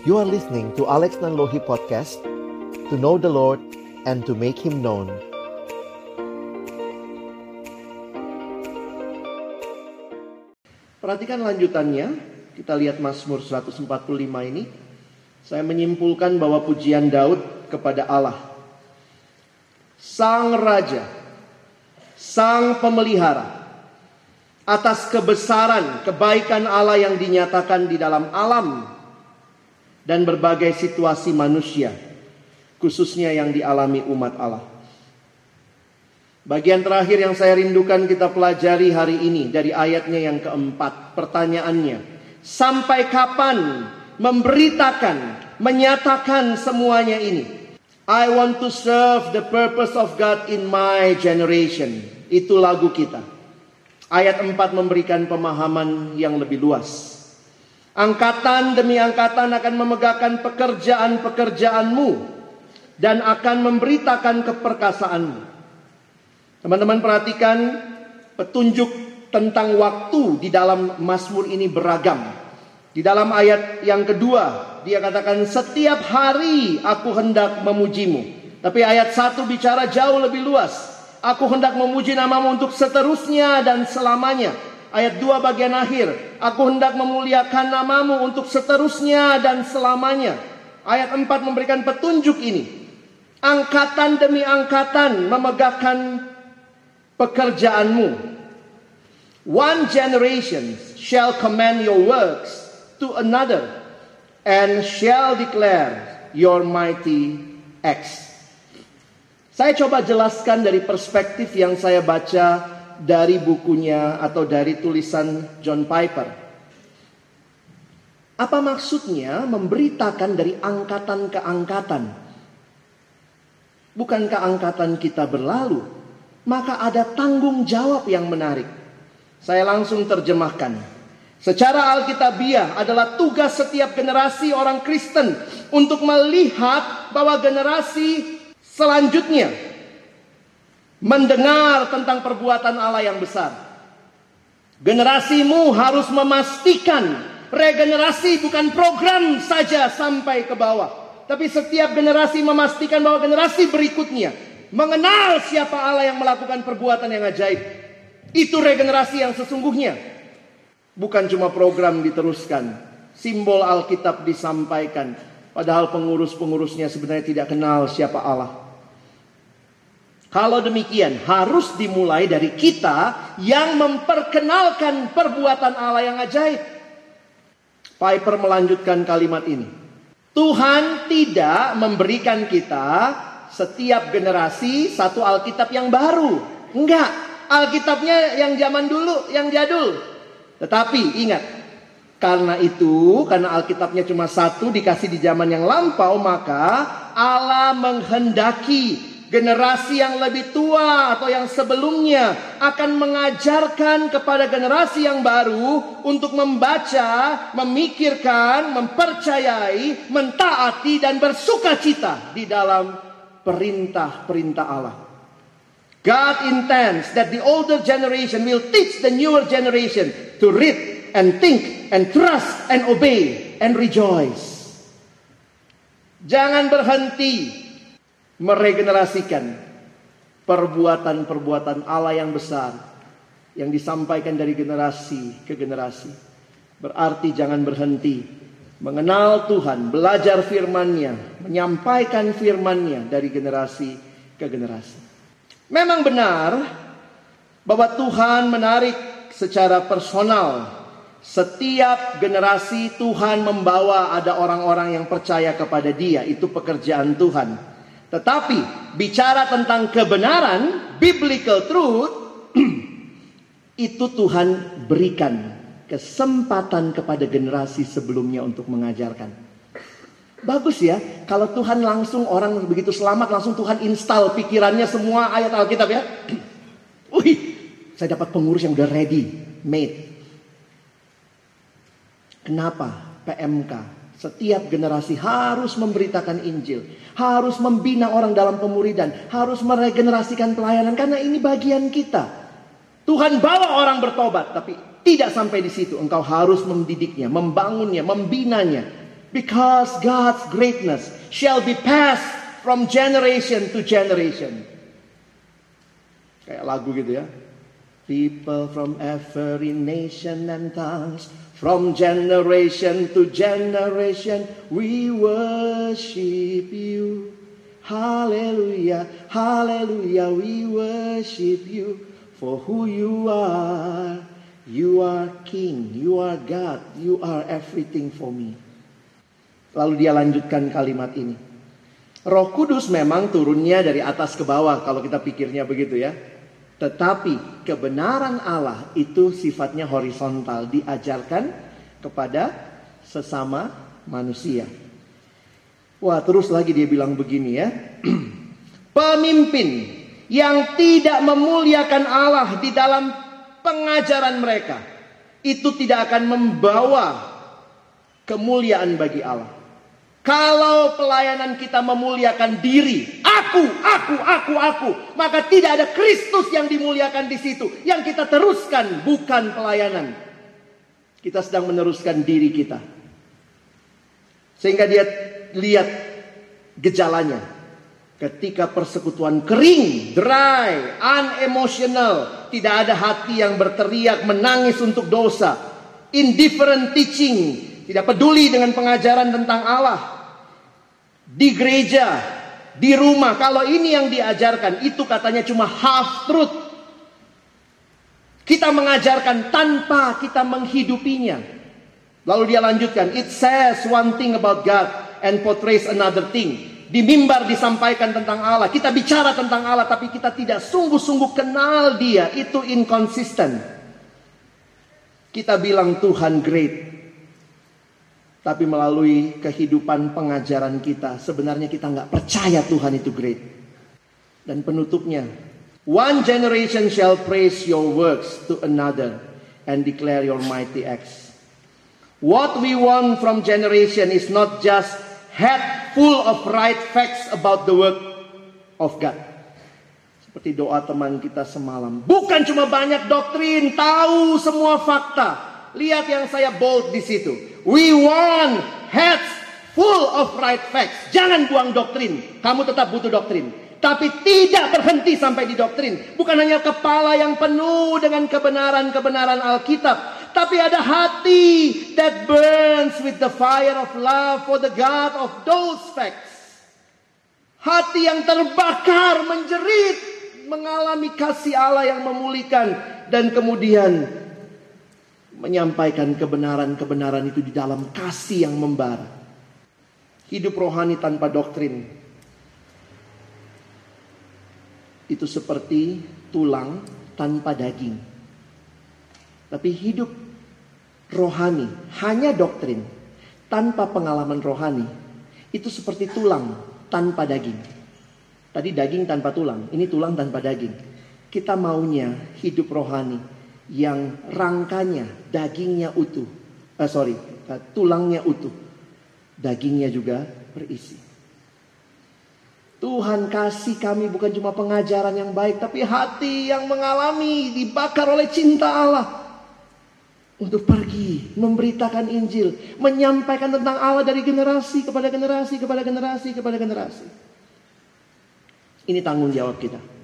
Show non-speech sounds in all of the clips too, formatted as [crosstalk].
You are listening to Alex Nanlohi Podcast To know the Lord and to make Him known Perhatikan lanjutannya, kita lihat Mazmur 145 ini. Saya menyimpulkan bahwa pujian Daud kepada Allah. Sang Raja, Sang Pemelihara, atas kebesaran, kebaikan Allah yang dinyatakan di dalam alam dan berbagai situasi manusia, khususnya yang dialami umat Allah. Bagian terakhir yang saya rindukan kita pelajari hari ini dari ayatnya yang keempat. Pertanyaannya, sampai kapan memberitakan, menyatakan semuanya ini? I want to serve the purpose of God in my generation. Itu lagu kita. Ayat 4 memberikan pemahaman yang lebih luas. Angkatan demi angkatan akan memegahkan pekerjaan-pekerjaanmu dan akan memberitakan keperkasaanmu. Teman-teman perhatikan petunjuk tentang waktu di dalam Mazmur ini beragam. Di dalam ayat yang kedua, dia katakan setiap hari aku hendak memujimu. Tapi ayat satu bicara jauh lebih luas. Aku hendak memuji namamu untuk seterusnya dan selamanya. Ayat dua bagian akhir, aku hendak memuliakan namamu untuk seterusnya dan selamanya. Ayat empat memberikan petunjuk ini. Angkatan demi angkatan memegahkan pekerjaanmu. One generation shall command your works to another and shall declare your mighty acts. Saya coba jelaskan dari perspektif yang saya baca dari bukunya atau dari tulisan John Piper. Apa maksudnya memberitakan dari angkatan ke angkatan? Bukankah angkatan kita berlalu? maka ada tanggung jawab yang menarik. Saya langsung terjemahkan. Secara Alkitabiah adalah tugas setiap generasi orang Kristen untuk melihat bahwa generasi selanjutnya mendengar tentang perbuatan Allah yang besar. Generasimu harus memastikan regenerasi bukan program saja sampai ke bawah, tapi setiap generasi memastikan bahwa generasi berikutnya mengenal siapa Allah yang melakukan perbuatan yang ajaib. Itu regenerasi yang sesungguhnya. Bukan cuma program diteruskan, simbol Alkitab disampaikan, padahal pengurus-pengurusnya sebenarnya tidak kenal siapa Allah. Kalau demikian, harus dimulai dari kita yang memperkenalkan perbuatan Allah yang ajaib. Piper melanjutkan kalimat ini. Tuhan tidak memberikan kita setiap generasi satu Alkitab yang baru. Enggak, Alkitabnya yang zaman dulu, yang jadul. Tetapi ingat, karena itu, karena Alkitabnya cuma satu dikasih di zaman yang lampau, maka Allah menghendaki generasi yang lebih tua atau yang sebelumnya akan mengajarkan kepada generasi yang baru untuk membaca, memikirkan, mempercayai, mentaati dan bersuka cita di dalam perintah-perintah Allah. God intends that the older generation will teach the newer generation to read and think and trust and obey and rejoice. Jangan berhenti meregenerasikan perbuatan-perbuatan Allah yang besar yang disampaikan dari generasi ke generasi. Berarti jangan berhenti mengenal Tuhan, belajar firman-Nya, menyampaikan firman-Nya dari generasi ke generasi. Memang benar bahwa Tuhan menarik secara personal setiap generasi Tuhan membawa ada orang-orang yang percaya kepada Dia, itu pekerjaan Tuhan. Tetapi bicara tentang kebenaran, biblical truth, [clears throat] itu Tuhan berikan kesempatan kepada generasi sebelumnya untuk mengajarkan. Bagus ya, kalau Tuhan langsung orang begitu selamat langsung Tuhan install pikirannya semua ayat Alkitab ya. [clears throat] Wih, saya dapat pengurus yang udah ready, made. Kenapa PMK? Setiap generasi harus memberitakan Injil, harus membina orang dalam pemuridan, harus meregenerasikan pelayanan karena ini bagian kita. Tuhan bawa orang bertobat, tapi tidak sampai di situ. Engkau harus mendidiknya, membangunnya, membinanya. Because God's greatness shall be passed from generation to generation. Kayak lagu gitu ya. People from every nation and tongues, from generation to generation, we worship you. Hallelujah, hallelujah, we worship you for who you are. You are King, you are God, you are everything for me. Lalu dia lanjutkan kalimat ini. Roh Kudus memang turunnya dari atas ke bawah kalau kita pikirnya begitu ya. Tetapi kebenaran Allah itu sifatnya horizontal, diajarkan kepada sesama manusia. Wah, terus lagi dia bilang begini ya. [clears throat] Pemimpin yang tidak memuliakan Allah di dalam pengajaran mereka itu tidak akan membawa kemuliaan bagi Allah. Kalau pelayanan kita memuliakan diri, aku, aku, aku, aku, maka tidak ada Kristus yang dimuliakan di situ. Yang kita teruskan bukan pelayanan. Kita sedang meneruskan diri kita. Sehingga dia lihat gejalanya. Ketika persekutuan kering, dry, unemotional, tidak ada hati yang berteriak menangis untuk dosa, indifferent teaching, tidak peduli dengan pengajaran tentang Allah. Di gereja, di rumah, kalau ini yang diajarkan, itu katanya cuma half truth. Kita mengajarkan tanpa kita menghidupinya. Lalu dia lanjutkan, it says one thing about God and portrays another thing. Di mimbar disampaikan tentang Allah, kita bicara tentang Allah tapi kita tidak sungguh-sungguh kenal dia, itu inconsistent. Kita bilang Tuhan great, tapi melalui kehidupan pengajaran kita, sebenarnya kita nggak percaya Tuhan itu great. Dan penutupnya, one generation shall praise your works to another and declare your mighty acts. What we want from generation is not just head full of right facts about the work of God. Seperti doa teman kita semalam. Bukan cuma banyak doktrin, tahu semua fakta. Lihat yang saya bold di situ. We want heads full of right facts. Jangan buang doktrin. Kamu tetap butuh doktrin. Tapi tidak berhenti sampai di doktrin. Bukan hanya kepala yang penuh dengan kebenaran-kebenaran Alkitab. Tapi ada hati that burns with the fire of love for the God of those facts. Hati yang terbakar, menjerit, mengalami kasih Allah yang memulihkan. Dan kemudian menyampaikan kebenaran-kebenaran itu di dalam kasih yang membara. Hidup rohani tanpa doktrin itu seperti tulang tanpa daging. Tapi hidup rohani hanya doktrin tanpa pengalaman rohani itu seperti tulang tanpa daging. Tadi daging tanpa tulang, ini tulang tanpa daging. Kita maunya hidup rohani yang rangkanya, dagingnya utuh. Eh, sorry, eh, tulangnya utuh. Dagingnya juga berisi. Tuhan kasih kami bukan cuma pengajaran yang baik, tapi hati yang mengalami dibakar oleh cinta Allah. Untuk pergi, memberitakan Injil, menyampaikan tentang Allah dari generasi kepada generasi, kepada generasi, kepada generasi. Ini tanggung jawab kita.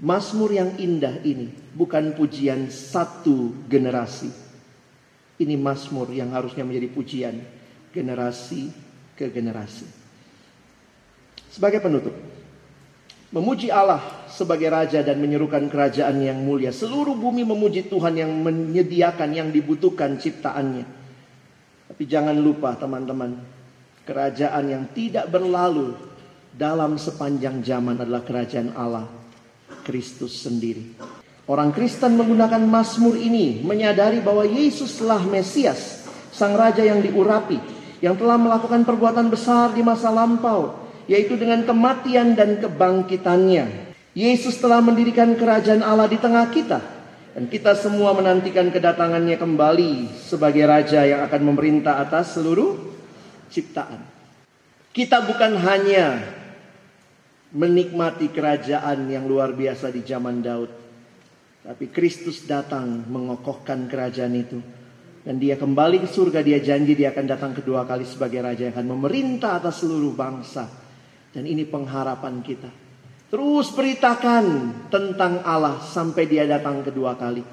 Mazmur yang indah ini bukan pujian satu generasi. Ini mazmur yang harusnya menjadi pujian generasi ke generasi. Sebagai penutup, memuji Allah sebagai raja dan menyerukan kerajaan yang mulia. Seluruh bumi memuji Tuhan yang menyediakan yang dibutuhkan ciptaannya. Tapi jangan lupa teman-teman, kerajaan yang tidak berlalu dalam sepanjang zaman adalah kerajaan Allah Kristus sendiri. Orang Kristen menggunakan Mazmur ini menyadari bahwa Yesuslah Mesias, Sang Raja yang diurapi, yang telah melakukan perbuatan besar di masa lampau, yaitu dengan kematian dan kebangkitannya. Yesus telah mendirikan kerajaan Allah di tengah kita, dan kita semua menantikan kedatangannya kembali sebagai Raja yang akan memerintah atas seluruh ciptaan. Kita bukan hanya menikmati kerajaan yang luar biasa di zaman Daud. Tapi Kristus datang mengokohkan kerajaan itu Dan dia kembali ke surga, dia janji dia akan datang kedua kali sebagai raja yang akan memerintah atas seluruh bangsa. Dan ini pengharapan kita. Terus beritakan tentang Allah sampai dia datang kedua kali.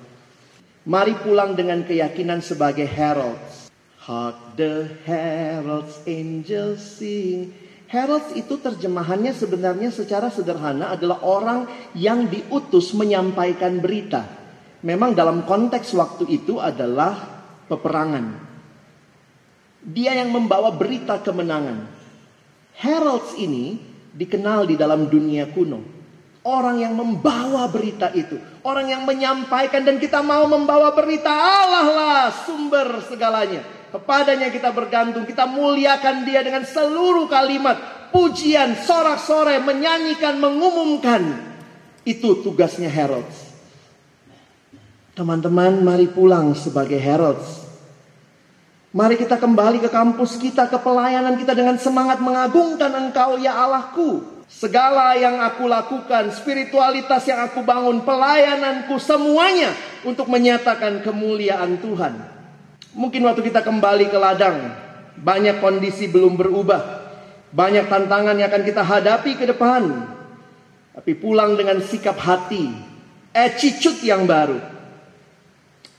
Mari pulang dengan keyakinan sebagai heralds. Hark the heralds angels sing. Heralds itu terjemahannya sebenarnya secara sederhana adalah orang yang diutus menyampaikan berita. Memang dalam konteks waktu itu adalah peperangan. Dia yang membawa berita kemenangan. Heralds ini dikenal di dalam dunia kuno. Orang yang membawa berita itu. Orang yang menyampaikan dan kita mau membawa berita Allah lah sumber segalanya. Kepadanya kita bergantung. Kita muliakan dia dengan seluruh kalimat. Pujian, sorak-sorai, menyanyikan, mengumumkan. Itu tugasnya heralds. Teman-teman, mari pulang sebagai heralds. Mari kita kembali ke kampus kita, ke pelayanan kita dengan semangat mengagungkan Engkau ya Allahku. Segala yang aku lakukan, spiritualitas yang aku bangun, pelayananku semuanya untuk menyatakan kemuliaan Tuhan. Mungkin waktu kita kembali ke ladang, banyak kondisi belum berubah. Banyak tantangan yang akan kita hadapi ke depan. Tapi pulang dengan sikap hati, attitude yang baru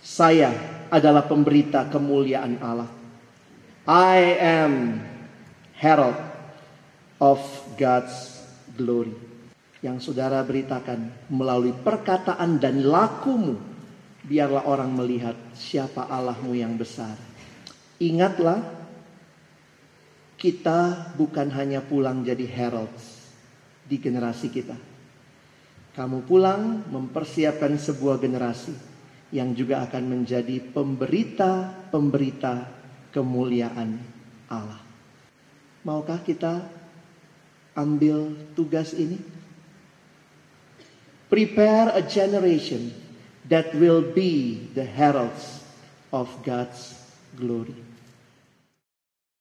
saya adalah pemberita kemuliaan Allah. I am herald of God's glory. Yang saudara beritakan melalui perkataan dan lakumu. Biarlah orang melihat siapa Allahmu yang besar. Ingatlah, kita bukan hanya pulang jadi heralds di generasi kita. Kamu pulang mempersiapkan sebuah generasi yang juga akan menjadi pemberita-pemberita kemuliaan Allah. Maukah kita ambil tugas ini? Prepare a generation that will be the heralds of God's glory.